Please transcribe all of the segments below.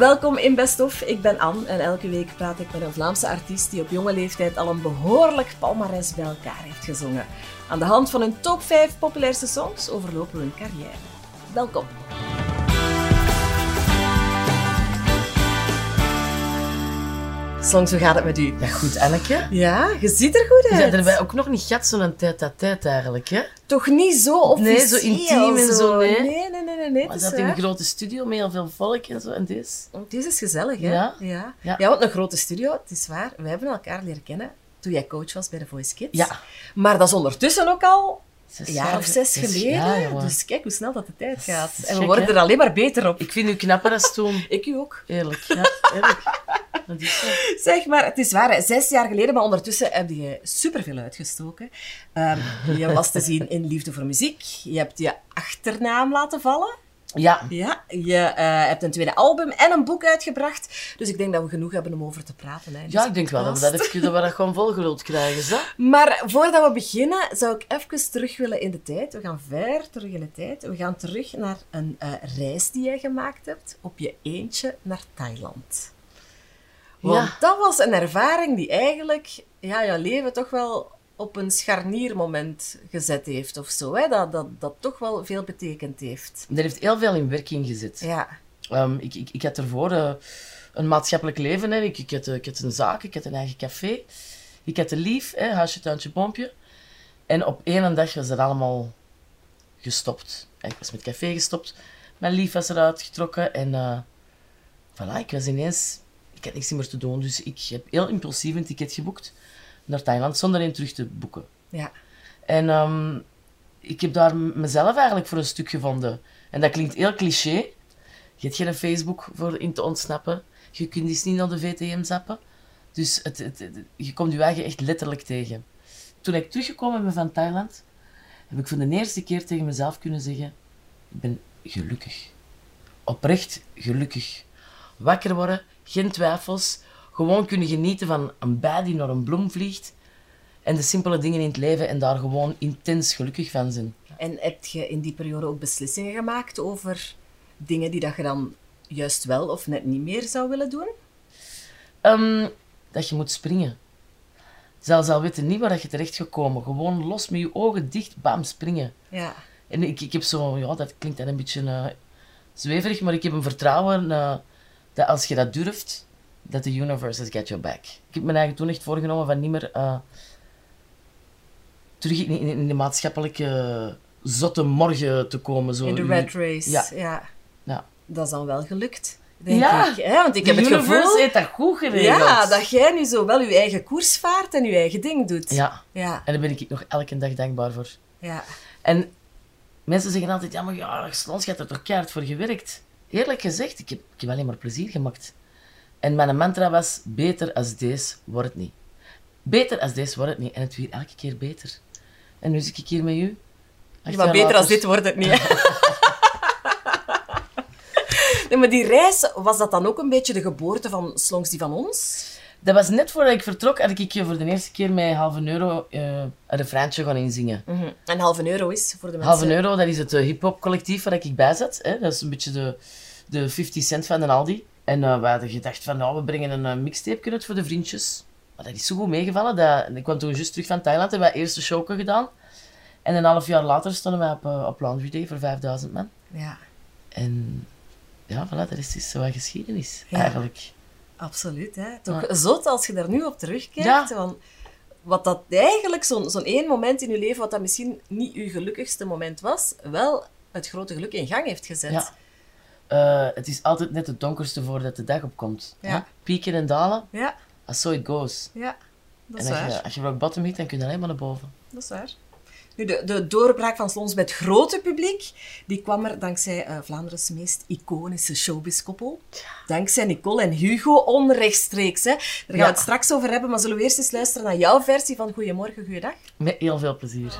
Welkom in Best Of. Ik ben Anne en elke week praat ik met een Vlaamse artiest die op jonge leeftijd al een behoorlijk palmares bij elkaar heeft gezongen. Aan de hand van hun top 5 populairste songs overlopen we hun carrière. Welkom. Songs, hoe gaat het met u? Ja, goed, Anneke. Ja, je ziet er goed uit. hebt erbij ook nog niet gehad zo'n tijd à tijd eigenlijk, hè? Toch niet zo officieel. Nee, zo intiem en zo, nee. Nee, nee, nee, nee. nee Maar zat in een waar. grote studio met heel veel volk en zo. En deze. Dit is gezellig, hè? Ja. Ja. Ja. ja, want een grote studio, het is waar. We hebben elkaar leren kennen toen jij coach was bij de Voice Kids. Ja. Maar dat is ondertussen ook al Zes een jaar of zes geleden. Ja, dus kijk hoe snel dat de tijd gaat. En we worden hè? er alleen maar beter op. Ik vind u knapper dan toen. Ik u ook. Eerlijk, ja. Eerlijk. Dat is zo. Zeg maar, het is waar, hè, zes jaar geleden, maar ondertussen heb je superveel uitgestoken. Ehm, je was te zien in Liefde voor Muziek. Je hebt je achternaam laten vallen. Ja. Ja, je eh, hebt een tweede album en een boek uitgebracht. Dus ik denk dat we genoeg hebben om over te praten. Hè, Ja, ik denk wel dat we dat, even, dat, we dat gewoon volgeluld krijgen, zo. Maar voordat we beginnen, zou ik even terug willen in de tijd. We gaan ver terug in de tijd. We gaan terug naar een eh, reis die jij gemaakt hebt op je eentje naar Thailand. Want Ja. dat was een ervaring die eigenlijk ja, jouw leven toch wel op een scharniermoment gezet heeft of zo. Hè? Dat, dat, dat toch wel veel betekend heeft. Dat heeft heel veel in werking gezet. Ja, Ehm, ik, ik, ik had ervoor eh, een maatschappelijk leven. Hè. Ik, ik, had, eh, ik had een zaak, ik had een eigen café. Ik had een lief, hè, huisje, tuintje, boompje. En op één dag was dat allemaal gestopt. Ik was met café gestopt. Mijn lief was eruit getrokken. En voilà, ik was ineens... Ik had niks meer te doen. Dus ik heb heel impulsief een ticket geboekt naar Thailand, zonder een terug te boeken. ja. En ehm, ik heb daar mezelf eigenlijk voor een stuk gevonden. En dat klinkt heel cliché. Je hebt geen Facebook voor in te ontsnappen. Je kunt eens niet naar de VTM zappen. Dus het, het, het- je komt je eigen echt letterlijk tegen. Toen ik teruggekomen ben van Thailand, heb ik voor de eerste keer tegen mezelf kunnen zeggen: Ik ben gelukkig. Oprecht gelukkig. Wakker worden, geen twijfels. Gewoon kunnen genieten van een bij die naar een bloem vliegt. En de simpele dingen in het leven en daar gewoon intens gelukkig van zijn. En heb je in die periode ook beslissingen gemaakt over dingen die dat je dan juist wel of net niet meer zou willen doen? Ehm, dat je moet springen. Zelfs al weten niet waar dat je terecht gekomen. Gewoon los met je ogen dicht, bam, springen. Ja. En ik, ik heb zo, ja, dat klinkt dan een beetje eh, zweverig, maar ik heb een vertrouwen eh, dat als je dat durft, dat the universe has got your back. Ik heb me eigenlijk toen echt voorgenomen van niet meer eh, terug in, in, in de maatschappelijke zotte morgen te komen. Zo, In de red race. Ja. ja. Ja. Dat is dan wel gelukt, denk Ja. ik. Hè? Want ik heb het gevoel heeft dat goed geregeld. ja, dat jij nu zo wel je eigen koers vaart en je eigen ding doet. Ja, Ja. en daar ben ik nog elke dag dankbaar voor. ja. En mensen zeggen altijd, ja, maar ja, Slons gaat er toch keihard voor gewerkt. Eerlijk gezegd, ik heb, ik heb alleen maar plezier gemaakt. En mijn mantra was, beter als deze wordt het niet. Beter als deze wordt het niet. En het weer elke keer beter. En nu zit ik hier met u. Acht maar beter als dit wordt het niet. nee, maar die reis, was dat dan ook een beetje de geboorte van Slongs die van ons? Dat was net voordat ik vertrok, had ik je voor de eerste keer met halve euro eh, een refreintje gaan inzingen. Mhm. En halve euro is voor de mensen... Halve euro, dat is het eh, hip-hop collectief waar ik bij zat. Hè? Dat is een beetje de, de 50 cent van de Aldi. En eh, we hadden gedacht van, nou, we brengen een uh, mixtape uit voor de vriendjes. Maar dat is zo goed meegevallen. Dat, ik kwam toen juist terug van Thailand, hebben wij eerste show gedaan. En een half jaar later stonden wij op, eh, op Laundry Day voor 5000 man. Ja, En ja, voilà, dat is dus wat geschiedenis, Ja. eigenlijk. absoluut. Hè? Toch Ja. zot als je daar nu op terugkijkt. Ja. Van wat dat eigenlijk, zo'n zo'n één moment in je leven, wat dat misschien niet je gelukkigste moment was, wel het grote geluk in gang heeft gezet. Eh, het is altijd net het donkerste voordat de dag opkomt. Ja. hè. Pieken en dalen, Ja, as so it goes. ja. Dat En is als waar. je, als je rock bottom hit, dan kun je alleen maar naar boven. Dat is waar. Nu, de, de doorbraak van Slons bij het grote publiek, die kwam er dankzij eh, Vlaanderen's meest iconische showbiz-koppel. Dankzij Nicole en Hugo, onrechtstreeks. Hè. Daar gaan Ja. we het straks over hebben, maar zullen we eerst eens luisteren naar jouw versie van Goedemorgen, Goeiedag? Met heel veel plezier.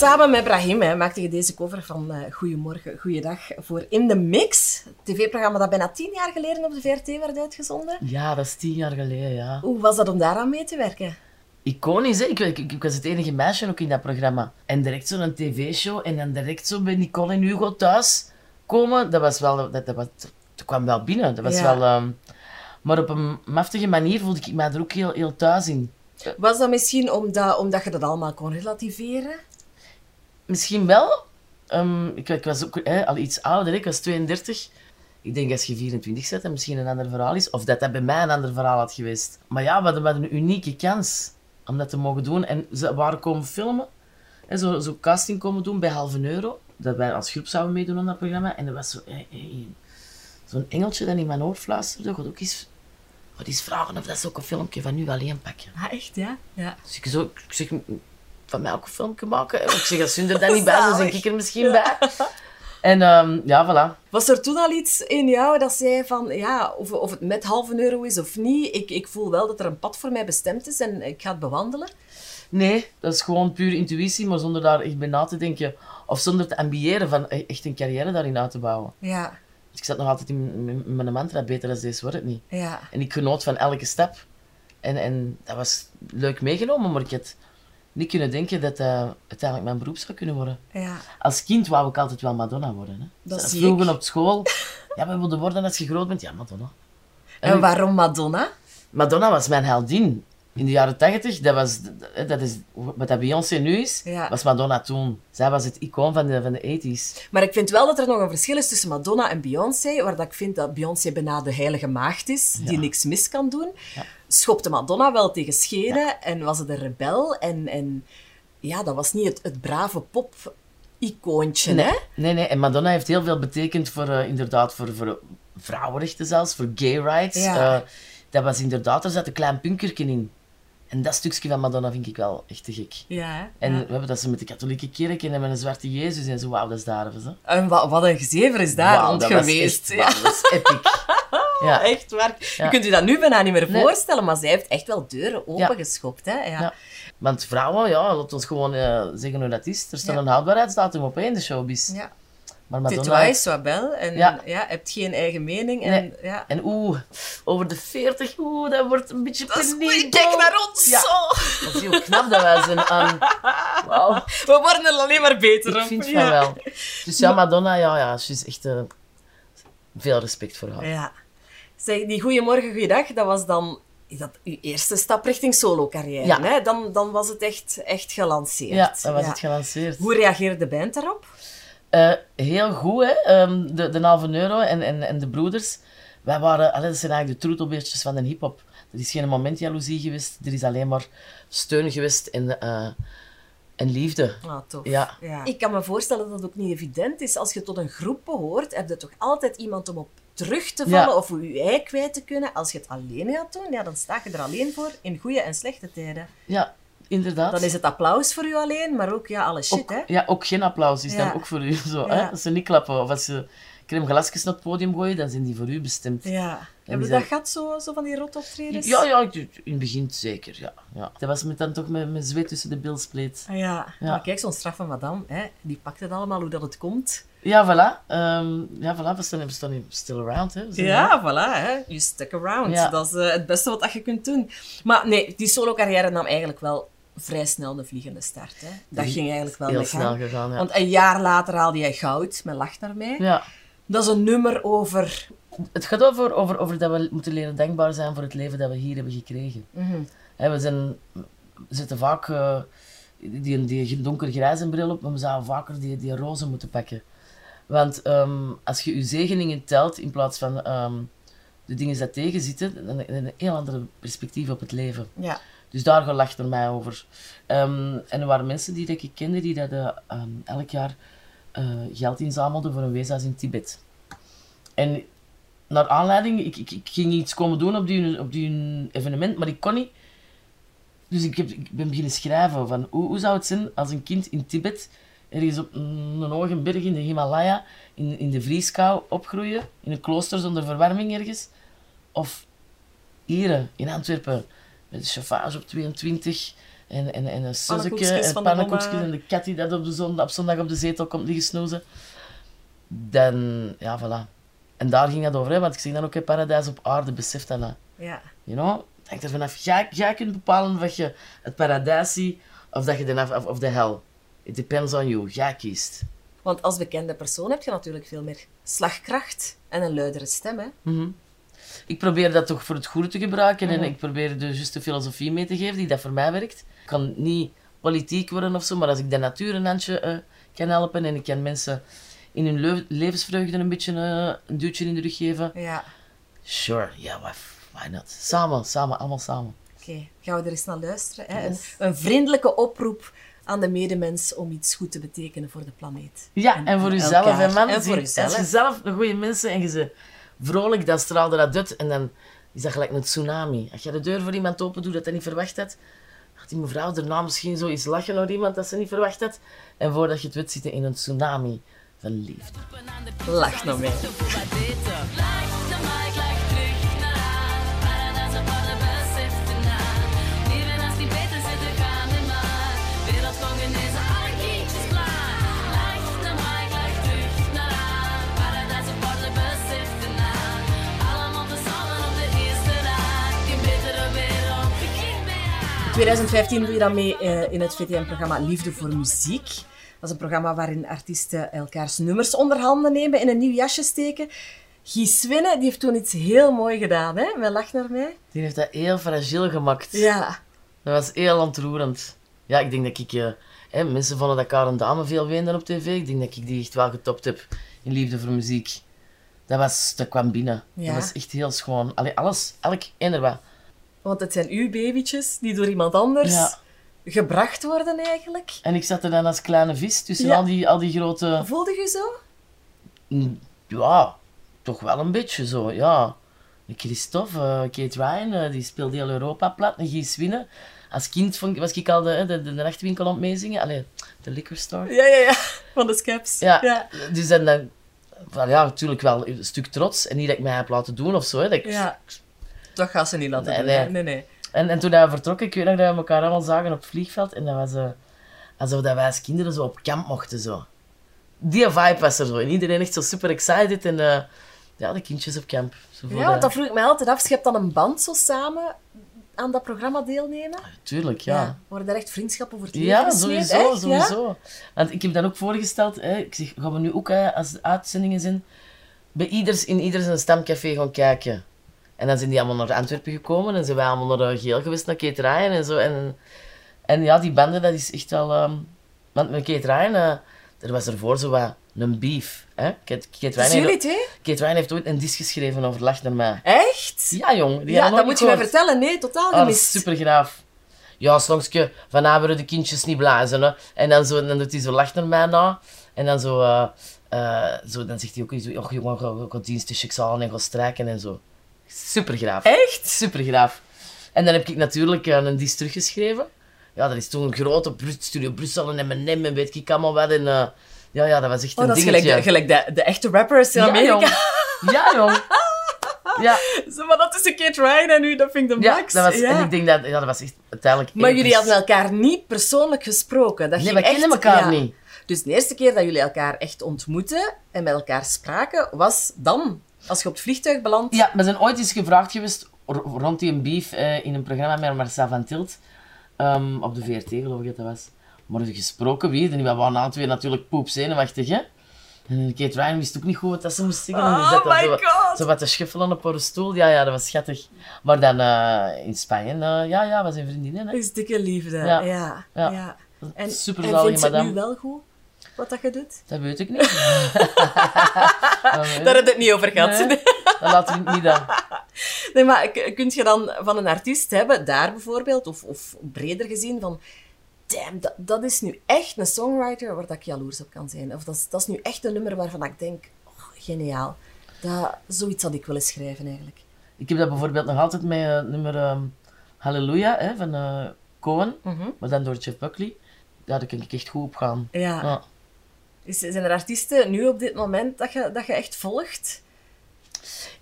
Samen met Brahim hè, maakte je deze cover van eh Goedemorgen, Goeiedag voor In The Mix. Het tv-programma dat bijna tien jaar geleden op de VRT werd uitgezonden. Ja, dat is tien jaar geleden, ja. Hoe was dat om daaraan mee te werken? Iconisch, hè? Ik, ik, ik was het enige meisje ook in dat programma. En direct zo'n tv-show en dan direct zo bij Nicole en Hugo thuis komen, dat was wel... Dat, dat, was, dat kwam wel binnen. Dat was Ja. wel... ehm, maar op een maftige manier voelde ik mij er ook heel, heel thuis in. Was dat misschien omdat, omdat je dat allemaal kon relativeren? Misschien wel. Ehm, ik, ik was ook hè, al iets ouder, ik was 32. Ik denk als je 24 zet, dat misschien een ander verhaal is. Of dat dat bij mij een ander verhaal had geweest. Maar ja, we hadden, we hadden een unieke kans om dat te mogen doen. En ze waren komen filmen. Hè, zo, zo casting komen doen bij Halve Euro. Dat wij als groep zouden meedoen aan dat programma. En er was zo, hey, hey, zo'n engeltje dat in mijn oor fluisterde. God ook eens, God eens vragen of dat ze ook een filmpje van u alleen pakken. Ah, echt, ja? Ja. Dus ik, zo, ik zeg, van mij ook een filmpje maken. Ik zeg, als hun er dan niet bij zijn, ben ik er misschien bij. En ehm, ja, voilà. Was er toen al iets in jou dat zei van, ja, of, of het met halve euro is of niet, ik, ik voel wel dat er een pad voor mij bestemd is en ik ga het bewandelen? Nee, dat is gewoon puur intuïtie, maar zonder daar echt bij na te denken. Of zonder te ambiëren van e- echt een carrière daarin uit te bouwen. Ja, Dus ik zat nog altijd in mijn mantra, beter dan deze wordt het niet. ja. En ik genoot van elke stap. En, en dat was leuk meegenomen, maar ik had niet kunnen denken dat dat uiteindelijk mijn beroep zou kunnen worden. Ja, Als kind wou ik altijd wel Madonna worden. Hè. Dat vroegen ik. op school, ja, wat wilde worden als je groot bent? Ja, Madonna. en waarom Madonna? Madonna was mijn heldin. In de jaren tachtig, dat, was, dat is wat dat Beyoncé nu is, Ja. was Madonna toen. Zij was het icoon van de, van de 80s. Maar ik vind wel dat er nog een verschil is tussen Madonna en Beyoncé, waar dat ik vind dat Beyoncé bijna de heilige maagd is, die niks mis kan doen. Schopte Madonna wel tegen schenen en was het een rebel. En, en ja, dat was niet het, het brave pop-icoontje, hè? Nee, nee, en Madonna heeft heel veel betekend voor, eh, inderdaad, voor, voor vrouwenrechten zelfs, voor gay rights. Ja. Eh, dat was inderdaad, er zat een klein punkerken in. En dat stukje van Madonna vind ik wel echt te gek. Ja, hè? En Ja. we hebben dat ze met de katholieke kerk en met een zwarte Jezus en zo, wauw, dat is daar zo. En wat, wat een gezever is daar rond dat was geweest. echt- ja. dat is epic. ja. Echt waar. Ja. Je kunt je dat nu bijna niet meer Nee. voorstellen, maar zij heeft echt wel deuren opengeschopt. Hè? Ja. Ja. Want vrouwen, ja, laat ons gewoon eh, zeggen hoe dat is. Er staat Ja. een houdbaarheidsdatum op hè, in de showbiz. Ja. Maar Madonna... sois belle. En ja. Ja. hebt geen eigen mening. En, Nee. ja. En oeh, over de 40, oeh, dat wordt een beetje Dat is. Kijk naar ons! Ja. Zo. Dat is heel knap dat wij zijn aan... Wauw, We worden er alleen maar beter ik op. vind van ja. wel. Dus ja, Madonna, ja, ja, ze is echt... eh, veel respect voor haar. Ja. Zeg, die Goeiemorgen, Goeiedag, dat was dan is dat uw eerste stap richting solo-carrière. Dan, dan was het echt, echt gelanceerd. Ja, dat was het gelanceerd. Hoe reageerde de band daarop? Eh, heel goed, hè. Ehm, de, de halve euro en, en, en de broeders. Wij waren, allee, dat zijn eigenlijk de troetelbeertjes van de hip-hop. Er is geen moment jaloezie geweest. Er is alleen maar steun geweest en, eh, en liefde. Ah, tof. Ja. Ik kan me voorstellen dat het ook niet evident is. Als je tot een groep behoort, heb je toch altijd iemand om op terug te vallen Ja. of je ei kwijt te kunnen. Als je het alleen gaat doen, ja, dan sta je er alleen voor in goede en slechte tijden. Ja, inderdaad. Dan is het applaus voor u alleen, maar ook ja, alle shit, ook, hè. ja, ook geen applaus is Ja. dan ook voor u. Zo, Ja. hè? Als ze niet klappen of als ze crème glasjes naar het podium gooien, dan zijn die voor u bestemd. Ja. Heb die je zijn- dat gehad, zo, zo van die rotoptredens? Ja, ja, in het begin zeker, ja. ja. Dat was met dan toch met, met zweet tussen de bilspleet. Ah, ja. Ja. Maar kijk, zo'n straffe madame, hè, die pakt het allemaal hoe dat het komt. Ja, voilà. Ehm, ja, voilà. We staan, we staan still around, hè. Ja, voilà. Hè. You stick around. Ja. Dat is eh, het beste wat je kunt doen. Maar nee, die solo-carrière nam eigenlijk wel vrij snel de vliegende start. Hè. Dat ging eigenlijk wel heel snel gang. gegaan, ja. Want een jaar later haalde jij goud met Lach naar mij. ja. Dat is een nummer over... Het gaat over, over, over dat we moeten leren dankbaar zijn voor het leven dat we hier hebben gekregen. Mhm. We, zijn, we zitten vaak eh, die, die donkergrijze bril op, maar we zouden vaker die, die roze moeten pakken. Want ehm, als je je zegeningen telt in plaats van ehm, de dingen die tegenzitten, dan heb je een heel ander perspectief op het leven. Ja. Dus daar gaat Lach er mij over. Ehm, en er waren mensen die dat ik kende die dat, eh, ehm, elk jaar eh, geld inzamelden voor een weeshuis in Tibet. En naar aanleiding, ik, ik, ik ging iets komen doen op die, op die evenement, maar ik kon niet. Dus ik, heb, ik ben beginnen schrijven van hoe, hoe zou het zijn als een kind in Tibet, ergens op een, hoge berg in de Himalaya, in, in de vrieskou opgroeien, in een klooster zonder verwarming ergens, of hier in Antwerpen met een chauffage op 22, En, en, en een Pannenkoekjes en de pannenkoekjes en de kat die dat op, de zon, op zondag op de zetel komt liggen snoezen. Dan, ja, voilà. En daar ging het over, hè, want ik zeg dan ook, hè, paradijs op aarde, besef dat nou. Ja. You know? Hangt er vanaf. Jij, jij kunt bepalen of je het paradijs ziet of, dat je de, of, of de hel. It depends on you. Jij kiest. Want als bekende persoon heb je natuurlijk veel meer slagkracht en een luidere stem. Hè? Mhm. Ik probeer dat toch voor het goede te gebruiken Mhm. en ik probeer de juiste filosofie mee te geven die dat voor mij werkt. Ik kan niet politiek worden of zo, maar als ik de natuur een handje eh, kan helpen en ik kan mensen in hun levensvreugde een beetje eh, een duwtje in de rug geven, Ja. sure, ja, why, why not? Samen, samen, allemaal samen. Oké, gaan we er eens naar luisteren. Hè? Yes. Een, een vriendelijke oproep aan de medemens om iets goed te betekenen voor de planeet. Ja, en, voor jezelf, elkaar. hè, man. En voor jezelf. Als je zelf een goede mensen en je ze vrolijk, dan straalde dat uit. En dan is dat gelijk een tsunami. Als je de deur voor iemand open doet dat hij niet verwacht had, gaat die mevrouw daarna misschien zo eens lachen naar iemand dat ze niet verwacht had. En voordat je het weet, zitten in een tsunami van liefde. Lach naar mij. 2015 doe je dan mee eh, in het VTM-programma Liefde voor Muziek. Dat is een programma waarin artiesten elkaars nummers onder handen nemen, in een nieuw jasje steken. Guy Swinne, die heeft toen iets heel mooi gedaan, hè? Met Lach naar mij. Die heeft dat heel fragiel gemaakt. Ja. Dat was heel ontroerend. Ja, ik denk dat ik... eh, hè, mensen vonden dat Karen Dame veel weende op tv. Ik denk dat ik die echt wel getopt heb in Liefde voor Muziek. Dat, was, dat kwam binnen. Ja. Dat was echt heel schoon. Allee, alles, elk eender wat. Want het zijn uw babytjes die door iemand anders Ja. gebracht worden eigenlijk. En ik zat er dan als kleine vis tussen Ja. al, die, al die grote... Voelde je zo? Mm, Ja, toch wel een beetje zo, ja. Christophe, eh, Kate Ryan, eh, die speelde heel Europa plat. En Guy Swinne. Als kind vond, was ik al de, hè, de, de, nachtwinkel aan het meezingen. Allee, de liquor store. Ja, ja, ja. Van de scaps. Ja, dus dan, dan van, ja, natuurlijk wel een stuk trots. En niet dat ik mij heb laten doen of zo. Hè, dat ik- Ja. Dat gaat ze niet laten Nee, doen. nee. nee, nee. En, en toen wij vertrokken, ik weet nog dat we elkaar allemaal zagen op het vliegveld. En dat was eh, alsof dat wij als kinderen zo op kamp mochten. Zo. Die vibe was er zo. En iedereen echt zo super excited. En eh, ja, de kindjes op kamp. Zo voor Ja, want dat vroeg ik mij altijd af. Je hebt dan een band zo samen aan dat programma deelnemen? Tuurlijk, ja. Worden daar echt vriendschappen voor het leven Ja, sowieso, Echt, ja? sowieso. Want ik heb dan ook voorgesteld, hè, ik zeg, gaan we nu ook, hè, als de uitzendingen zijn, bij ieders, in ieder zijn stamcafé gaan kijken. En dan zijn die allemaal naar Antwerpen gekomen en zijn wij allemaal naar eh, Geel geweest, naar Kate Ryan en zo. En, en ja, die banden, dat is echt wel... ehm, want met Kate Ryan, eh, er was ervoor zo wat een beef. Hè? Kate, Kate, Dus Ryan heeft, twee? Kate Ryan heeft ooit een disc geschreven over Lach naar mij. Echt? Ja, jong. Die Ja, dat moet je mij vertellen. Nee, totaal Oh, dat gemist. is super graaf. Ja, slongske, vanavond de kindjes niet blazen. Hè. En dan, zo, dan doet hij zo lach naar mij na. En dan zo, eh, eh, zo dan zegt hij ook zo, oh jongen, ga, ga dienstjes aan en ga strijken en zo. Super graaf. Echt? Super graaf. En dan heb ik natuurlijk eh, een disc teruggeschreven. Ja, dat is toen een grote Studio Brussel en M&M en weet ik allemaal wat. En, eh, ja, ja, dat was echt Oh, een is dingetje. gelijk, de, gelijk de, de echte rappers in ja, Amerika. jong. Ja, jong. Ja, Zo, maar dat tussen Kate Ryan en u, dat vind ik de ja, max. dat was, Ja. en ik denk dat, ja, dat was echt uiteindelijk Maar jullie hadden elkaar niet persoonlijk gesproken. Dat Nee, we kennen elkaar ja. niet. Dus de eerste keer dat jullie elkaar echt ontmoetten en met elkaar spraken, was dan, als je op het vliegtuig belandt. Ja, we zijn ooit eens gevraagd geweest rond die een beef eh, in een programma met Marcel van Tilt. ehm, op de VRT, geloof ik dat dat was. Maar gesproken wie? En we waren alle twee natuurlijk poepzenuwachtig, hè? En Kate Ryan wist ook niet goed wat ze moest zeggen. Oh my zo, God. zo wat te schuffelen op haar stoel. Ja, ja, dat was schattig. Maar dan eh, in Spanje, eh, ja, ja, we zijn vriendinnen, hè? Dat is dikke liefde. Ja. Ja. ja. Ja. En, Superzalige en vindt ze het nu wel goed, wat dat je doet? Dat weet ik niet. Ik Daar heb je het niet over gehad. Nee. Nee. Dat we het niet aan. maar k- kun je dan van een artiest hebben, daar bijvoorbeeld, of, of breder gezien, van... Damn, dat, dat is nu echt een songwriter waar dat ik jaloers op kan zijn. Of dat is, dat is nu echt een nummer waarvan ik denk, oh, geniaal. Dat, zoiets had ik willen schrijven eigenlijk. Ik heb dat bijvoorbeeld nog altijd met eh, nummer ehm, Halleluja hè, van eh Cohen, maar dan door Jeff Buckley. Daar kan ik echt goed op gaan. Ja. Ja. Is, zijn er artiesten nu op dit moment dat je, dat je echt volgt?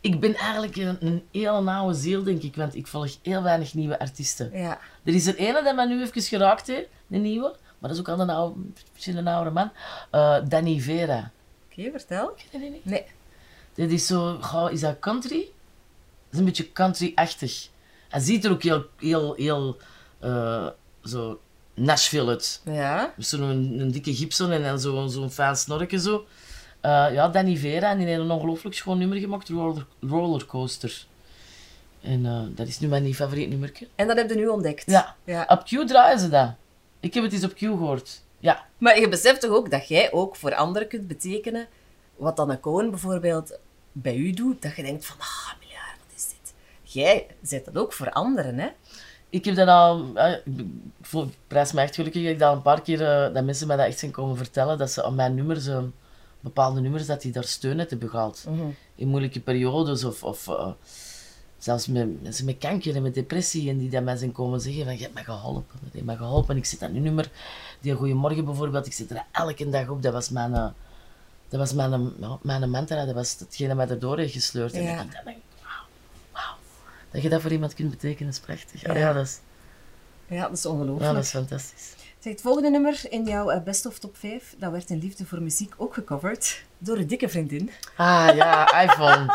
Ik ben eigenlijk een, een hele nauwe ziel, denk ik, want ik volg heel weinig nieuwe artiesten. Ja. Er is er ene die mij nu even geraakt heeft, een nieuwe, maar dat is ook al een, oude, misschien een man. Eh, Danny Vera. Oké, vertel. Ken je die niet? Nee. Dit is zo, is dat country? Dat is een beetje country-achtig. Hij ziet er ook heel, heel, heel, eh, zo Nashville uit. Ja. Zo'n een, een dikke gipsen en dan zo'n zo'n fijn snorken zo. Eh, ja, Danny Vera, en die heeft een ongelooflijk schoon nummer gemaakt, Roller, Rollercoaster. En eh, dat is nu mijn favoriet nummerke. En dat heb je nu ontdekt. Ja. ja. Op Q draaien ze dat. Ik heb het eens op Q gehoord. Ja. Maar je beseft toch ook dat jij ook voor anderen kunt betekenen wat dan een koon bijvoorbeeld bij u doet, dat je denkt van, ah, miljard, wat is dit? Jij zet dat ook voor anderen, hè? Ik heb dat al, eh, ik ik prijs me echt gelukkig dat ik dat een paar keer, eh, dat mensen mij dat echt zijn komen vertellen, dat ze aan mijn nummers, eh, bepaalde nummers, dat die daar steun uit hebben gehaald. In moeilijke periodes of, of eh, zelfs met mensen met kanker en met depressie en die dat mij zijn komen zeggen van, je hebt mij geholpen, dat heeft mij geholpen. Ik zit aan uw nummer, die Goeiemorgen bijvoorbeeld, ik zit er elke dag op, dat was mijn, eh, dat was mijn, eh, mijn mantra, dat was hetgene dat mij erdoor heeft gesleurd. En ik. Dat je dat voor iemand kunt betekenen is prachtig. Ja, dat, is, Ja, dat is ja, ongelooflijk. dat is fantastisch. Zeg, het volgende nummer in jouw eh, Best of Top 5, dat werd in Liefde voor Muziek ook gecoverd door een dikke vriendin. Ah ja, iPhone.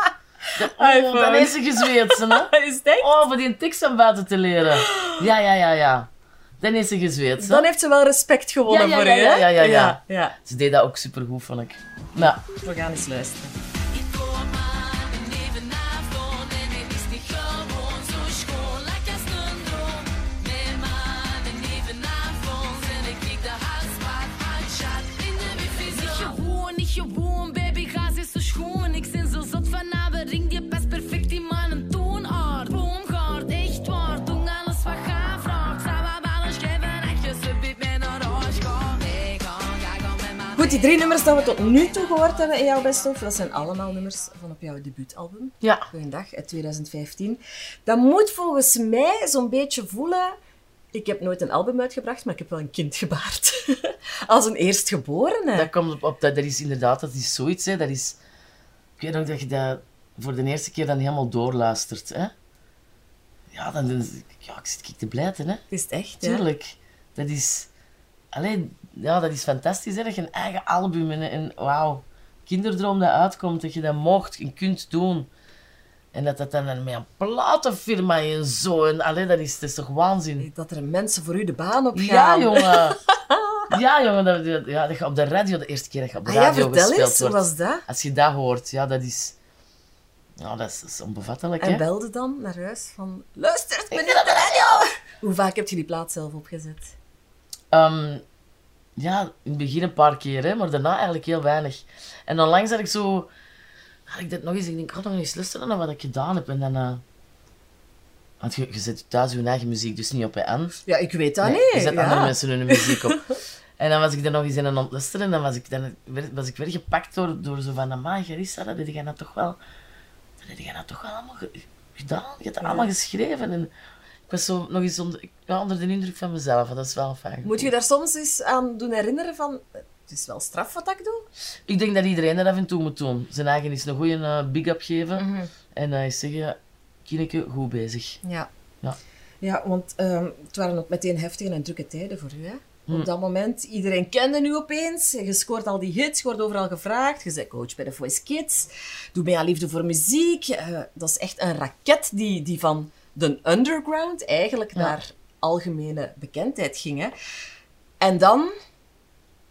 De, oh, iPhone. dan is ze gezweet, ze, hè? Is dat? Oh, voor die tekst aan buiten te leren. Ja, ja, ja, ja. Dan is ze gezweet, hè? Dan heeft ze wel respect gewonnen Ja, ja, voor ja, u, hè? ja, ja, ja. ja, ja. Ze deed dat ook supergoed, vond ik. Nou, We gaan eens luisteren. Die drie nummers die we tot nu toe gehoord hebben in jouw Best of, dat zijn allemaal nummers van op jouw debuutalbum. ja. Goeiedag, uit 2015. Dat moet volgens mij zo'n beetje voelen... Ik heb nooit een album uitgebracht, maar ik heb wel een kind gebaard. Als een eerstgeborene. Dat komt op, op dat, dat is inderdaad, dat is zoiets, hè. Dat is... Ik weet nog dat je dat voor de eerste keer dan helemaal doorluistert, hè. Ja, dan, ja, ik zit ik te blijten, hè. Is het echt, ja? Tuurlijk. Dat is... Alleen, ja, dat is fantastisch, hè. Dat je een eigen album en, en wauw. Kinderdroom dat uitkomt, dat je dat mocht en kunt doen. En dat dat dan met een platenfirma en zo. En allee, dat is, dat is toch waanzin. Dat er mensen voor u de baan op Ja, gaan. jongen. Ja, jongen. Dat, ja, dat je op de radio, de eerste keer dat je op de Ah ja, radio vertel gespeeld eens, hoe wordt. was dat? Als je dat hoort, ja, dat is... Ja, dat is, dat is onbevattelijk, En hè. belde dan naar huis van... Luister, ben je op de radio? Hoe vaak heb je die plaat zelf opgezet? Ehm, ja, in het begin een paar keer, hè, maar daarna eigenlijk heel weinig. En dan langs had ik zo... Had ik dat nog eens... Ik denk, ik ga nog eens luisteren naar wat ik gedaan heb. En dan... eh, want je, je zet thuis je eigen muziek dus niet op, hè, Anne? Ja, ik weet dat Nee, niet. je zet ja. andere mensen hun muziek op. En dan was ik er nog eens in aan het en dan was ik, dan, was ik weer gepakt door, door zo van, amai, Garissa, dat heb jij nou toch wel... Dat heb jij nou toch wel allemaal ge- gedaan? Je hebt dat allemaal geschreven. En ik was zo nog eens onder, ik- ja, onder de indruk van mezelf. Dat is wel fijn. Moet je daar soms eens aan doen herinneren van... Het is wel straf wat ik doe. Ik denk dat iedereen dat af en toe moet doen. Zijn eigen is een goede eh, big-up geven. Mhm. En uh, zeggen, Kineke, goed bezig. Ja. Ja. Ja, want ehm, het waren ook meteen heftige en drukke tijden voor u, hè? Hmm. Op dat moment, iedereen kende u opeens. Je scoort al die hits, je wordt overal gevraagd. Je bent coach bij de Voice Kids. Doe mee aan liefde voor muziek. Eh, dat is echt een raket die, die van de underground eigenlijk naar algemene bekendheid ging. Hè? En dan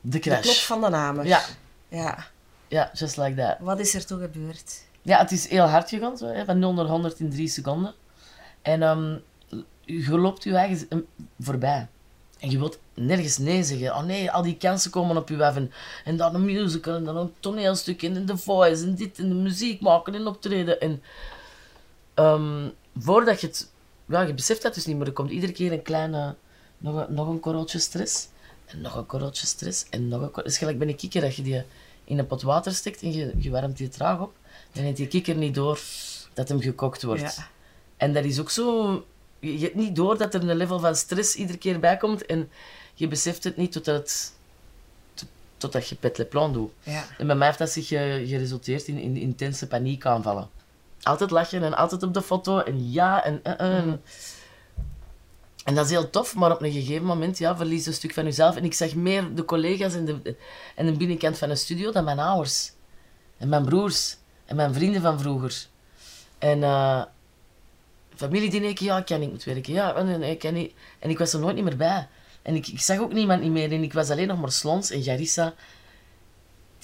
De de klok crash. van de namen. Ja, ja. ja, just like that. Wat is er toch gebeurd? Ja, het is heel hard gegaan, zo, hè, van 0 naar 100 in 3 seconden. En ehm, je loopt je eigen eh, voorbij. En je wilt nergens nee zeggen. Oh nee, al die kansen komen op je af. En, en dan een musical, en dan een toneelstuk, en de voice, en dit, en de muziek maken, en optreden. En ehm, voordat je het... Ja, je beseft dat dus niet, maar er komt iedere keer een kleine... Nog een, nog een korreltje stress. En nog een korreltje stress. En nog een korreltje... Het is gelijk bij een kikker dat je die in een pot water steekt en je, je warmt die traag op. Dan heeft die kikker niet door dat hem gekookt wordt. Ja. En dat is ook zo... Je je hebt niet door dat er een level van stress iedere keer bij komt. En je beseft het niet totdat, het, tot- totdat je pet le plan doet. Ja. En bij mij heeft dat zich geresulteerd in, in intense paniekaanvallen. Altijd lachen en altijd op de foto en ja en... eh, eh, en- En dat is heel tof, maar op een gegeven moment ja, verlies je een stuk van jezelf. En ik zag meer de collega's in de, in de binnenkant van een studio dan mijn ouders. En mijn broers. En mijn vrienden van vroeger. En eh familiediner, ja, ik kan niet moet werken. Ja, ik kan niet. En ik was er nooit niet meer bij. En ik, ik zag ook niemand niet meer. En ik was alleen nog maar Slons en Jarissa.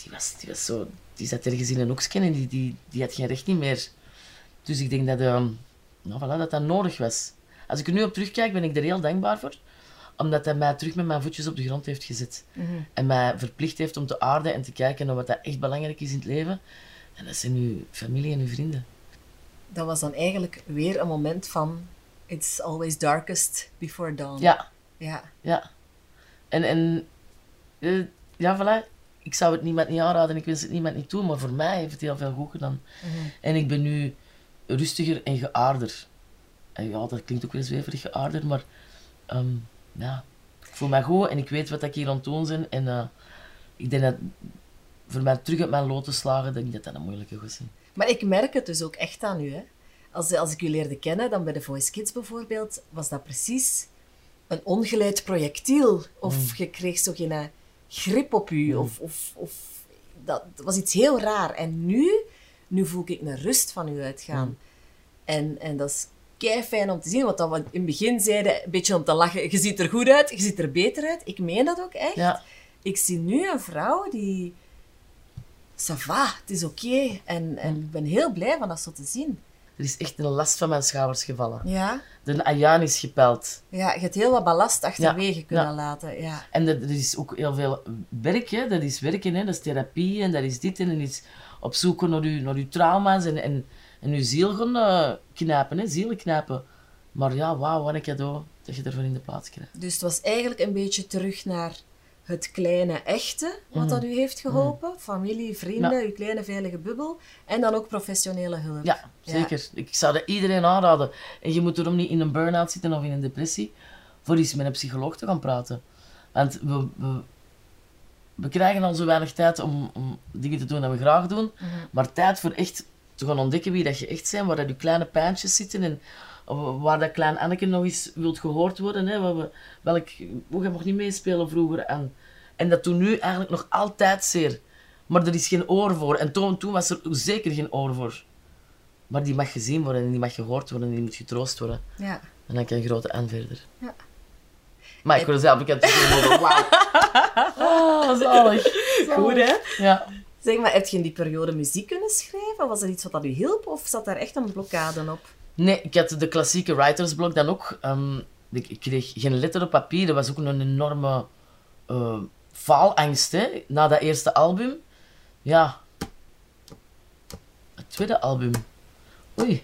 Die was, die was zo... Die zat ergens in een hoekje en die, die, die had geen recht niet meer. Dus ik denk dat, nou, voilà, dat dat nodig was. Als ik er nu op terugkijk, ben ik er heel dankbaar voor. Omdat hij mij terug met mijn voetjes op de grond heeft gezet. En mij verplicht heeft om te aarden en te kijken naar wat dat echt belangrijk is in het leven. En dat zijn uw familie en uw vrienden. Dat was dan eigenlijk weer een moment van... It's always darkest before dawn. Ja, Ja. ja. En, en eh, ja, voilà. Ik zou het niemand niet aanraden, ik wens het niemand niet toe, maar voor mij heeft het heel veel goed gedaan. En ik ben nu rustiger en geaarder. En ja, dat klinkt ook weer zweverig geaarder, maar ehm, ja, ik voel me goed en ik weet wat ik hier aan het doen ben. En eh, ik denk dat voor mij terug uit mijn lood te slagen, denk ik dat dat een moeilijke was. hè. Maar ik merk het dus ook echt aan u. Hè. Als, als ik u leerde kennen, dan bij de Voice Kids bijvoorbeeld, was dat precies een ongeleid projectiel. Of je kreeg zo geen eh, grip op u. Of, of, of dat, dat was iets heel raar. En nu, nu voel ik een rust van u uitgaan. En, en dat is kei fijn om te zien. Want dat we in het begin zeiden, een beetje om te lachen, je ziet er goed uit, je ziet er beter uit. Ik meen dat ook echt. Ja, Ik zie nu een vrouw die... Ça va, het is oké. En, en ik ben heel blij van dat zo te zien. er is echt een last van mijn schouders gevallen. Ja, De ayaan is gepeld. ja je hebt heel wat ballast achterwege Ja, kunnen ja. laten. Ja. En er, er is ook heel veel werk, hè. dat is werken, hè. dat is therapie en dat is dit en dat is op zoek naar je, naar uw trauma's en, en, en je ziel gaan eh, knijpen, hè. zielen knijpen. Maar ja, wauw, wat een cadeau dat je ervoor in de plaats krijgt. Dus het was eigenlijk een beetje terug naar het kleine echte, wat dat u heeft geholpen. Familie, vrienden, Mhm. Ja. uw kleine veilige bubbel. En dan ook professionele hulp. Ja, zeker. Ik zou dat iedereen aanraden. En je moet erom niet in een burn-out zitten of in een depressie, voor eens met een psycholoog te gaan praten. Want we, we, we krijgen al zo weinig tijd om, om dingen te doen dat we graag doen, maar tijd voor echt te gaan ontdekken wie dat je echt bent, waar dat je kleine pijntjes zitten en waar dat klein Anneke nog eens wilt gehoord worden. Hè, waar we, welk, hoe je mocht niet meespelen vroeger. En, en dat doet nu eigenlijk nog altijd zeer. Maar er is geen oor voor. En toen, toen was er zeker geen oor voor. Maar die mag gezien worden en die mag gehoord worden en die moet getroost worden. Ja. En dan kan grote aan verder. Ja. Maar ik wil zelf bekend. Wauw. Oh, zalig. Goed, hè? Ja. Zeg maar, heb je in die periode muziek kunnen schrijven? Was er iets wat dat u hielp? Of zat daar echt een blokkade op? Nee, ik had de klassieke writersblok dan ook. Ehm, ik, ik kreeg geen letter op papier. Dat was ook een enorme eh, faalangst hè, na dat eerste album. Ja. Het tweede album. Oei.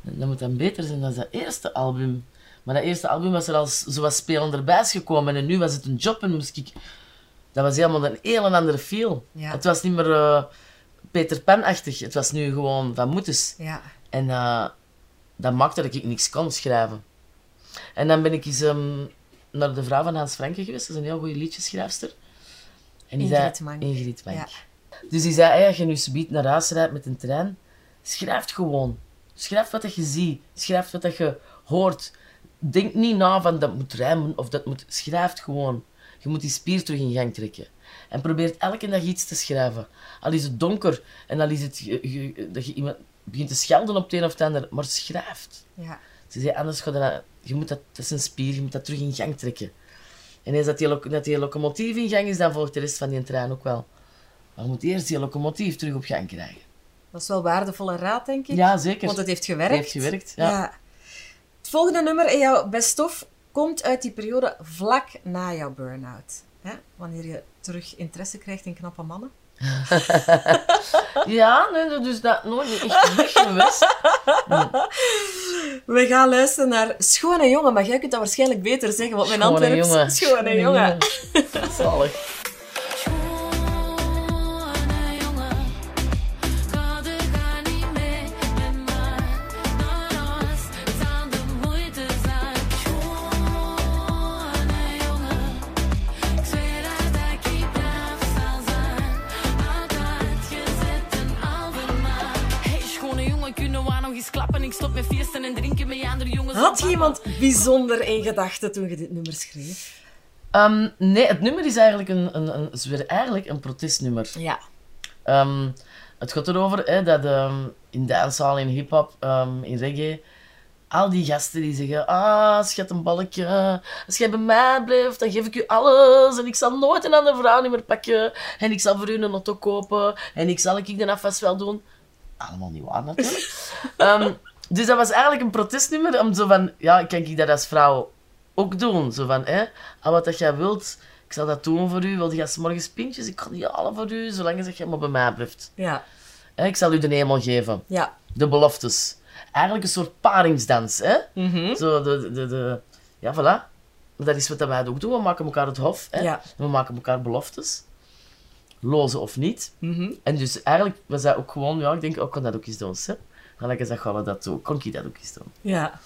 Dat moet dan beter zijn dan dat eerste album. Maar dat eerste album was er als zoals spelen erbij is gekomen. En nu was het een job en moest ik... Dat was helemaal een heel andere feel. Ja. Het was niet meer eh, Peter Pan-achtig. Het was nu gewoon van moeders. Ja. En eh, dat maakte dat ik niks kon schrijven. En dan ben ik eens ehm, naar de vrouw van Hans Franke geweest. Dat is een heel goede liedjeschrijfster. En die Ingrid zei, Mank. Ingrid Mank. Ja. Dus die zei, hey, als je nu subiet naar huis rijdt met een trein, schrijf gewoon. Schrijf wat je ziet. Schrijf wat je hoort. Denk niet na van dat moet rijmen of dat moet... Schrijf gewoon. Je moet die spier terug in gang trekken. En probeer elke dag iets te schrijven. Al is het donker en al is het je- je- dat je iemand begint te schelden op het een of het ander, maar schrijft. Ja. Ze zei, anders gaat dat, je moet dat, dat is een spier, je moet dat terug in gang trekken. En eens dat die, lo- dat die locomotief in gang is, dan volgt de rest van die trein ook wel. Maar je moet eerst die locomotief terug op gang krijgen. Dat is wel waardevolle raad, denk ik. Ja, zeker. Want het heeft gewerkt. Het heeft gewerkt, ja. Het volgende nummer in jouw best of komt uit die periode vlak na jouw burn-out. Hè? Wanneer je terug interesse krijgt in knappe mannen. Ja, nee, dat is dat nooit niet echt geweest. We gaan luisteren naar Schone Jongen, maar jij kunt dat waarschijnlijk beter zeggen, want mijn Schone Antwerps... jongen. Schone Jongen. Zalig. Bijzonder in gedachten toen je dit nummer schreef? Ehm, nee, het nummer is eigenlijk een, een, een, is weer eigenlijk een protestnummer. Ja. Ehm, het gaat erover hè, dat ehm, in dancehall, in hip-hop, in reggae, al die gasten die zeggen: Ah, schat een balkje, als jij bij mij blijft, dan geef ik u alles. En ik zal nooit een andere vrouw niet meer pakken. En ik zal voor u een auto kopen. En ik zal ik de afwas wel doen. Allemaal niet waar natuurlijk. Dus dat was eigenlijk een protestnummer om zo van: Ja, kan ik dat als vrouw ook doen? Zo van: hè, al wat dat jij wilt. Ik zal dat doen voor u. Wil je morgens pintjes? Ik kan die halen voor u, zolang je jij maar bij mij blijft. Ja. Hè, Ik zal u de hemel geven. Ja. De beloftes. Eigenlijk een soort paringsdans. Hè? Mhm. Zo de, de, de... Ja, voilà. Dat is wat wij ook doen. We maken elkaar het hof. Hè? Ja. We maken elkaar beloftes. Lozen of niet. Mhm. En dus eigenlijk was dat ook gewoon... Ja, ik denk, ook kan dat ook eens doen. Hè? Zeggen, gaan we dat doen. Kon ik dat ook eens doen. Ja.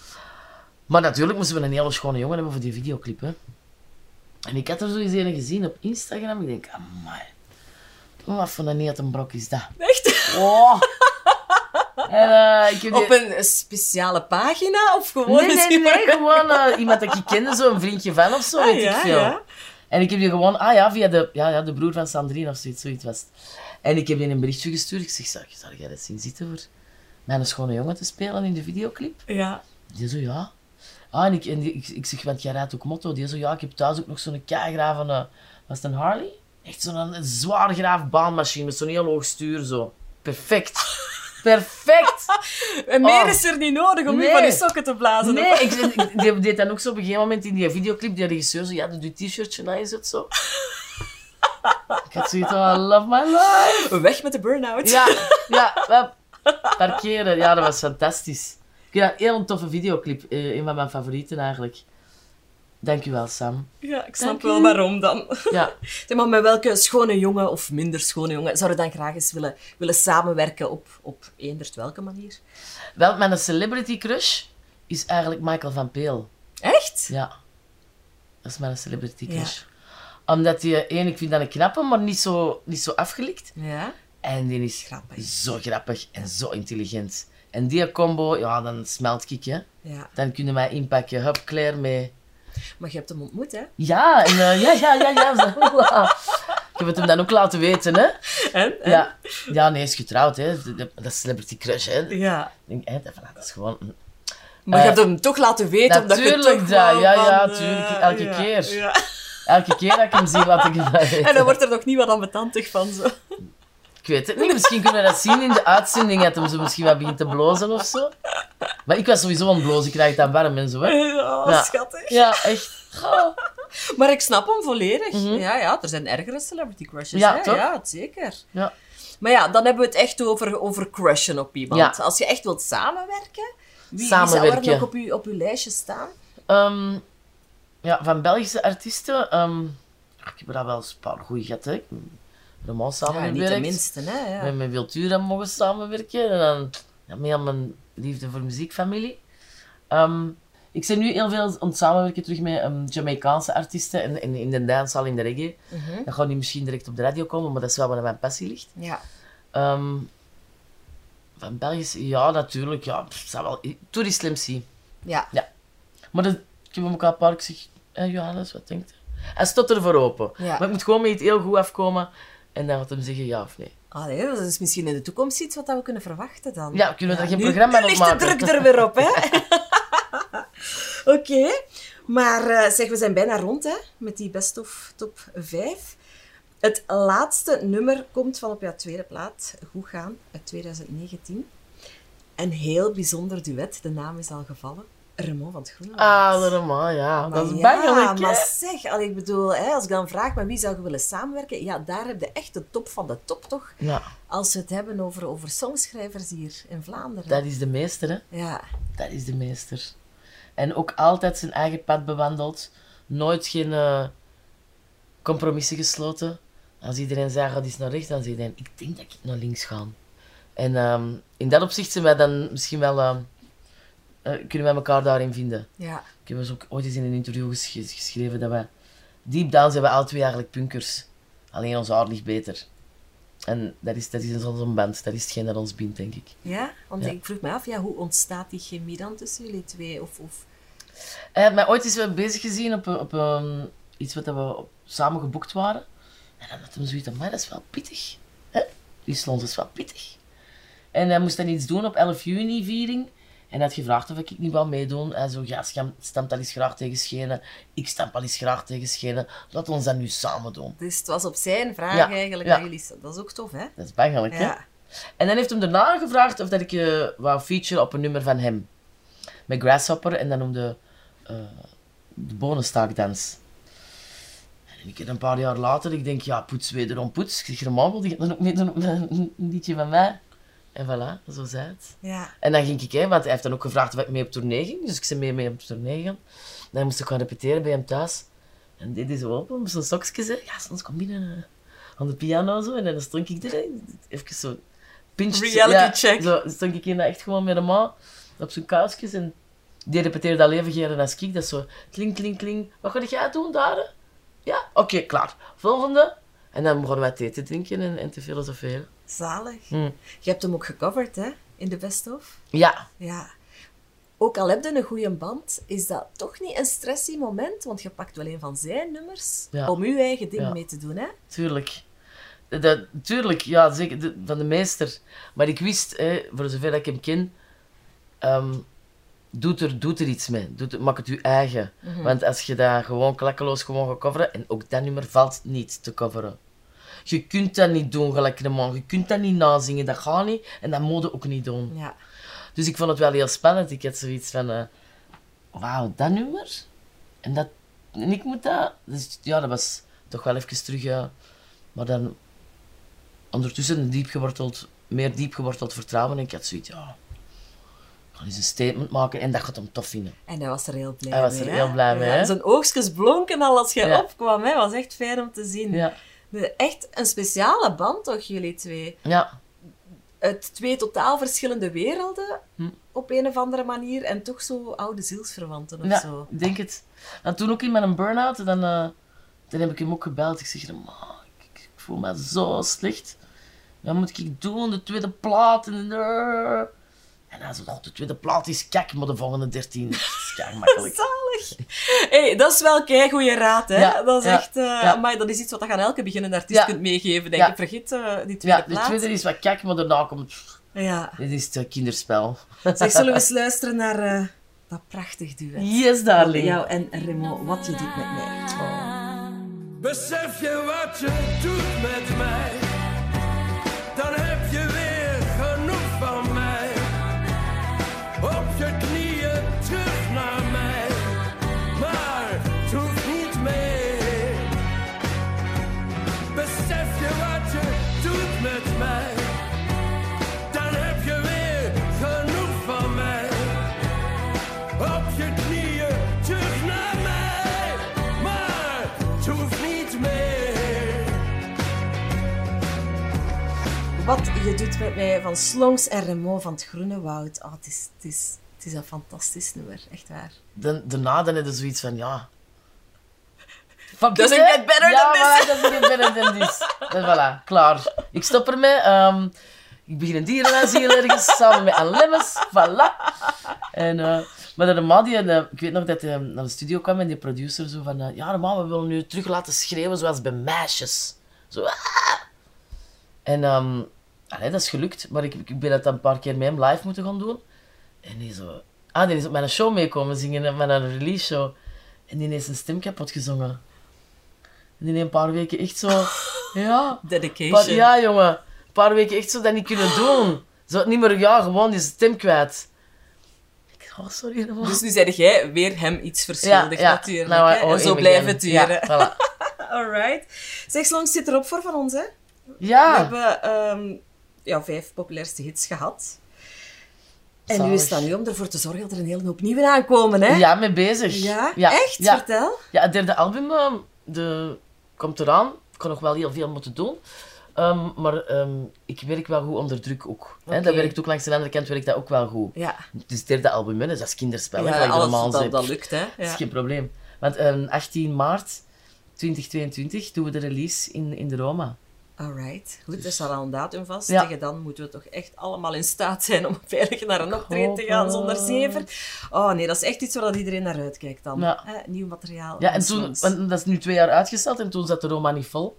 Maar natuurlijk moesten we een hele schone jongen hebben voor die videoclip. Hè? En ik had er zo eens een gezien op Instagram. Ik denk, amai. Wat voor een netenbrok is dat? Echt? Oh. En, eh, ik heb die- Op een speciale pagina of gewoon Nee, nee, gewoon eh, iemand dat ik kende, zo een vriendje van of zo, Ah, weet ik veel. ja. En ik heb die gewoon, ah ja, via de, ja, ja, de broer van Sandrine of zoiets, zoiets was het. En ik heb die een berichtje gestuurd. Ik zeg, zou, zou jij dat zien zitten voor mijn schone jongen te spelen in de videoclip? Ja. Die zo, ja. Ah, en ik, en die- ik, ik zeg, want jij rijdt ook motto. Die zo, ja, ik heb thuis ook nog zo'n keigraven, eh was het een Harley? Echt zo'n zwaar graaf baanmachine met zo'n heel hoog stuur, zo. Perfect. Perfect. En meer Oh. is er niet nodig om u Nee. van uw sokken te blazen. Nee, ik, ik- die deed dan ook zo op een gegeven moment in die videoclip, die regisseur zo, ja, doe je t-shirtje na, is het zo? ik had zoiets van, I love my life. Weg met de burn-out. Ja, ja, parkeren, ja, dat was fantastisch. Ik vind dat een heel toffe videoclip, eh, een van mijn favorieten eigenlijk. Dankjewel, Sam. Ja, ik snap Dank wel u. waarom dan. Ja, Zeg maar, met welke schone jongen of minder schone jongen zou je dan graag eens willen, willen samenwerken op, op eenderd welke manier? wel, mijn celebrity crush is eigenlijk Michael van Peel. Echt? Ja, dat is mijn celebrity crush. Omdat die, één, ik vind dat een knappe, maar niet zo, niet zo afgelikt. Ja. En die is Grappig. zo grappig en zo intelligent. En die combo, ja, dan smelt ik, hè. ja. Dan kunnen wij inpakken. Hup, Claire mee. Maar je hebt hem ontmoet, hè? Ja, en, eh, ja, ja, ja, ja. Ik heb het hem dan ook laten weten, hè. En? En? Ja, ja nee, hij is getrouwd, hè. Dat is celebrity crush, hè. Ik Ja. denk, hè, dat, dat is gewoon... Maar je Eh, hebt hem toch laten weten, omdat je natuurlijk, toch dat. Ja, ja, eh, tuurlijk, elke ja, keer. Ja. Elke keer dat ik hem zie, laat ik hem dat weten. En dan wordt er nog niet wat ambetantig van, zo. Ik weet het niet, misschien kunnen we dat zien in de uitzending, dat hem zo misschien wat begint te blozen of zo. Maar ik was sowieso aan het blozen, ik krijg het dan warm en zo, hè. Oh, Ja. schattig. Ja, echt. Oh. Maar ik snap hem volledig. Ja, ja, er zijn ergere celebrity crushes. Mhm. Ja, hè? toch? Ja, zeker. Ja. Maar ja, dan hebben we het echt over, over crushen op iemand. Ja. Als je echt wilt samenwerken, wie, wie Samenwerken. zou er nog op uw, op uw lijstje staan? Ehm, ja, van Belgische artiesten, ehm, ik heb er al wel eens een paar goeie gehad, hè. Met Roman Ja, niet samengewerkt. de minste, hè. Ja. Met mijn Wiltura mogen samenwerken. En dan ja, met mijn liefde voor muziekfamilie. Ehm, ik ben nu heel veel aan het samenwerken terug met um, Jamaicaanse artiesten in, in, in de dancehall, in de reggae. Mhm. Dat gaat nu misschien direct op de radio komen, maar dat is wel waar mijn passie ligt. Ja. Ehm, van Belgische, ja, natuurlijk. Ja, pff, zou wel, Slim C. Ja. Maar dat, ik heb al een paar keer gezegd, Johannes, wat denkt hij? Hij stond er voor open. Ja. Maar ik moet gewoon met iets heel goed afkomen. En dan gaat hem zeggen ja of nee. Allee, dat is misschien in de toekomst iets wat we kunnen verwachten dan. Ja, kunnen we daar geen nu- programma nu op ligt de maken? druk er weer op, hè? Oké. Maar eh, zeg, we zijn bijna rond, hè? Met die best of top 5. Het laatste nummer komt van op jouw tweede plaat, Goed Gaan, uit 2019. Een heel bijzonder duet. De naam is al gevallen. Raymond van het Groenland. Ah, allemaal, ja. Maar dat is ja, bangelijk, hè? maar zeg, al ik bedoel, hè, als ik dan vraag met wie zou je willen samenwerken, ja, daar heb je echt de top van de top, toch? Ja, Als we het hebben over, over songschrijvers hier in Vlaanderen. dat is de meester, hè. Ja, Dat is de meester. En ook altijd zijn eigen pad bewandeld. Nooit geen eh, compromissen gesloten. Als iedereen zei, ga eens naar rechts, dan zei hij, ik denk dat ik naar links ga. En ehm, in dat opzicht zijn wij dan misschien wel... ehm, eh, kunnen wij elkaar daarin vinden. ja, Ik heb ook ooit eens in een interview ges- geschreven dat wij... Deep down zijn we alle twee eigenlijk punkers. Alleen ons haar ligt beter. En dat is, dat is onze band, dat is hetgeen dat ons bindt, denk ik. Ja? Want Ja. ik vroeg me af, ja, hoe ontstaat die chemie dan tussen jullie twee? Of, of... Hij heeft mij ooit eens wel bezig gezien op, op een, iets wat we op- samen geboekt waren. En dan had hij zoiets van, maar dat is wel pittig. Hè? Die slons is wel pittig. En hij moest dan iets doen op 11 juni viering. En had gevraagd of ik niet wou meedoen. Hij zo, ja, stamt al eens graag tegen Schenen. Ik stamp al eens graag tegen Schenen. Laten we ons dat nu samen doen. Dus het was op zijn vraag Ja, eigenlijk ja. dat jullie... Dat is ook tof, hè? Dat is bangelijk, hè? Ja. En dan heeft hem daarna gevraagd of dat ik eh wou featuren op een nummer van hem. Met Grasshopper en dan noemde eh de bonenstaakdans. En ik heb een paar jaar later, ik denk, ja, poets wederom poets. Ik zeg, normaal wil je dan ook meedoen op een liedje van mij. En voilà, zo zei het. Ja. En dan ging ik, hè, want hij heeft dan ook gevraagd of ik mee op tournee ging. Dus ik zei mee, mee op tournee gegaan. Dan moest ik gaan repeteren bij hem thuis. En dit is open, met zo'n sokjes. hè. Ja, soms kom binnen eh, aan de piano zo. En dan stond ik er, even zo pinch. Reality check. Zo stond ik in echt gewoon met een man op zijn kuisjes. En die repeteerde al even geren als ik. Dat zo, kling, kling, kling. Wat ga jij doen daar? Ja, oké, klaar. Volgende. En dan begonnen wij thee te drinken en, en te filosoferen. Zalig. Hm. Je hebt hem ook gecoverd, hè? In de best-of. Ja, Ja. Ook al heb je een goede band, is dat toch niet een stressy moment? Want je pakt wel een van zijn nummers Ja. om je eigen ding Ja. mee te doen, hè? Tuurlijk. Dat, tuurlijk, ja, zeker. de- van de meester. Maar ik wist, hè, voor zover ik hem ken, ehm doet, er, doet er iets mee. Doet, het- maak het je eigen. Want als je dat gewoon klakkeloos gewoon gaat coveren, en ook dat nummer valt niet te coveren. Je kunt dat niet doen gelijk een man. Je kunt dat niet nazingen, dat gaat niet. En dat moet je ook niet doen. Ja. Dus ik vond het wel heel spannend. Ik had zoiets van, eh, wauw, dat nummer? En, dat, en ik moet dat... Dus ja, dat was toch wel even terug. Maar dan ondertussen een diep geworteld, meer diep geworteld vertrouwen. En ik had zoiets, ja, ik ga eens een statement maken en dat gaat hem tof vinden. En hij was er heel blij Hij was mee. er hè? heel blij mee, Ja? Zijn oogstjes blonken al als je Ja. opkwam, hè? was echt fijn om te zien. Ja, Echt een speciale band, toch, jullie twee? ja, Uit twee totaal verschillende werelden, Hm. op een of andere manier, en toch zo oude zielsverwanten of ja zo. ik denk het. En toen ook in mijn burn-out, dan, eh, dan heb ik hem ook gebeld. Ik zeg, "Ma, ik, ik voel me zo slecht. Wat moet ik doen? De tweede plaat. En, eh." En hij zei, "Oh, de tweede plaat is kak, maar de volgende dertien is kak makkelijk. Zalig. Hey, dat is wel kei goede raad, hè? Ja, dat is ja, echt... eh, ja. Maar dat is iets wat je aan elke beginnende artiest Ja. kunt meegeven, denk Ja. ik. Vergeet eh, die tweede Ja, de tweede is wat kak, maar daarna komt... Ja. Dit is het kinderspel. Zeg, zullen we eens luisteren naar eh, dat prachtig duet? Yes, darling. Jou en Remo, wat je doet met mij. Besef je wat je doet met mij, Wat je doet met mij van Slongs en Remo van het Groene Woud. Oh, het, is, het, is, het is een fantastisch nummer, echt waar. Dan, daarna dan heb je zoiets van, ja... Fuck Doesn't it, hè? get better ja, than this. voilà, doesn't get better than this. En voilà, klaar. Ik stop ermee. ehm, ik begin een dierenasiel ergens, samen met Anne Lemmens. Voilà. En, eh, maar de ma, die, eh, ik weet nog dat hij naar de studio kwam en die producer zo van... eh, ja, ma, we willen nu terug laten schreeuwen zoals bij meisjes. Zo, ah. En ehm, allee, dat is gelukt, maar ik, ik ben dat een paar keer met hem live moeten gaan doen. En die zo... Ah, die is op mijn show meekomen zingen, met een release show. En die heeft zijn stem kapot gezongen. En die heeft een paar weken echt zo... Ja, Dedication. paar, ja jongen. Een paar weken echt zo dat niet kunnen doen. Zo niet meer, ja, gewoon die stem kwijt. Ik oh, sorry. man. Dus nu zeg jij weer hem iets verschuldigd natuurlijk. Nou, oh, en zo blijven turen. Ja, voilà. Alright. Zeg, Slongs zit erop voor van ons, hè? We ja. hebben ehm, ja, vijf populairste hits gehad. En nu is het aan u om ervoor te zorgen dat er een hele hoop nieuwe aankomen, hè? ja, mee bezig. Ja? ja. Echt? Ja. Vertel. Ja, het derde album ehm, de, komt eraan. Ik kan nog wel heel veel moeten doen. Ehm, maar ehm, ik werk wel goed onder druk ook. Hè? Dat werkt ook langs de andere kant werkt dat ook wel goed. Ja, Het is het derde album, hè, dus dat is kinderspel. ja alles, dat, dat lukt, hè? Dat is Ja. geen probleem. Want ehm, 18 maart 2022 doen we de release in, in de Roma. Alright, goed, er staat al een datum vast. Ja. Tegen dan moeten we toch echt allemaal in staat zijn om veilig naar een optreden te gaan zonder zever. Oh nee, dat is echt iets waar iedereen naar uitkijkt dan. Ja. Nieuw materiaal. Ja, en toen, dat is nu twee jaar uitgesteld en toen zat de Roma niet vol.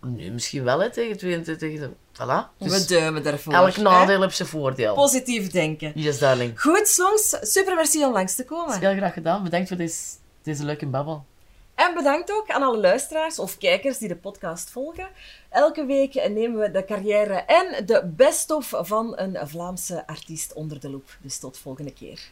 Nu misschien wel, hè, tegen 22. Tegen de, voilà. We Dus duimen daarvoor. elk nadeel heeft zijn voordeel. Positief denken. Yes, darling. Goed, songs. Super merci om langs te komen. Heel graag gedaan. Bedankt voor deze, deze leuke babbel. En bedankt ook aan alle luisteraars of kijkers die de podcast volgen. Elke week nemen we de carrière en de best-of van een Vlaamse artiest onder de loep. Dus tot volgende keer.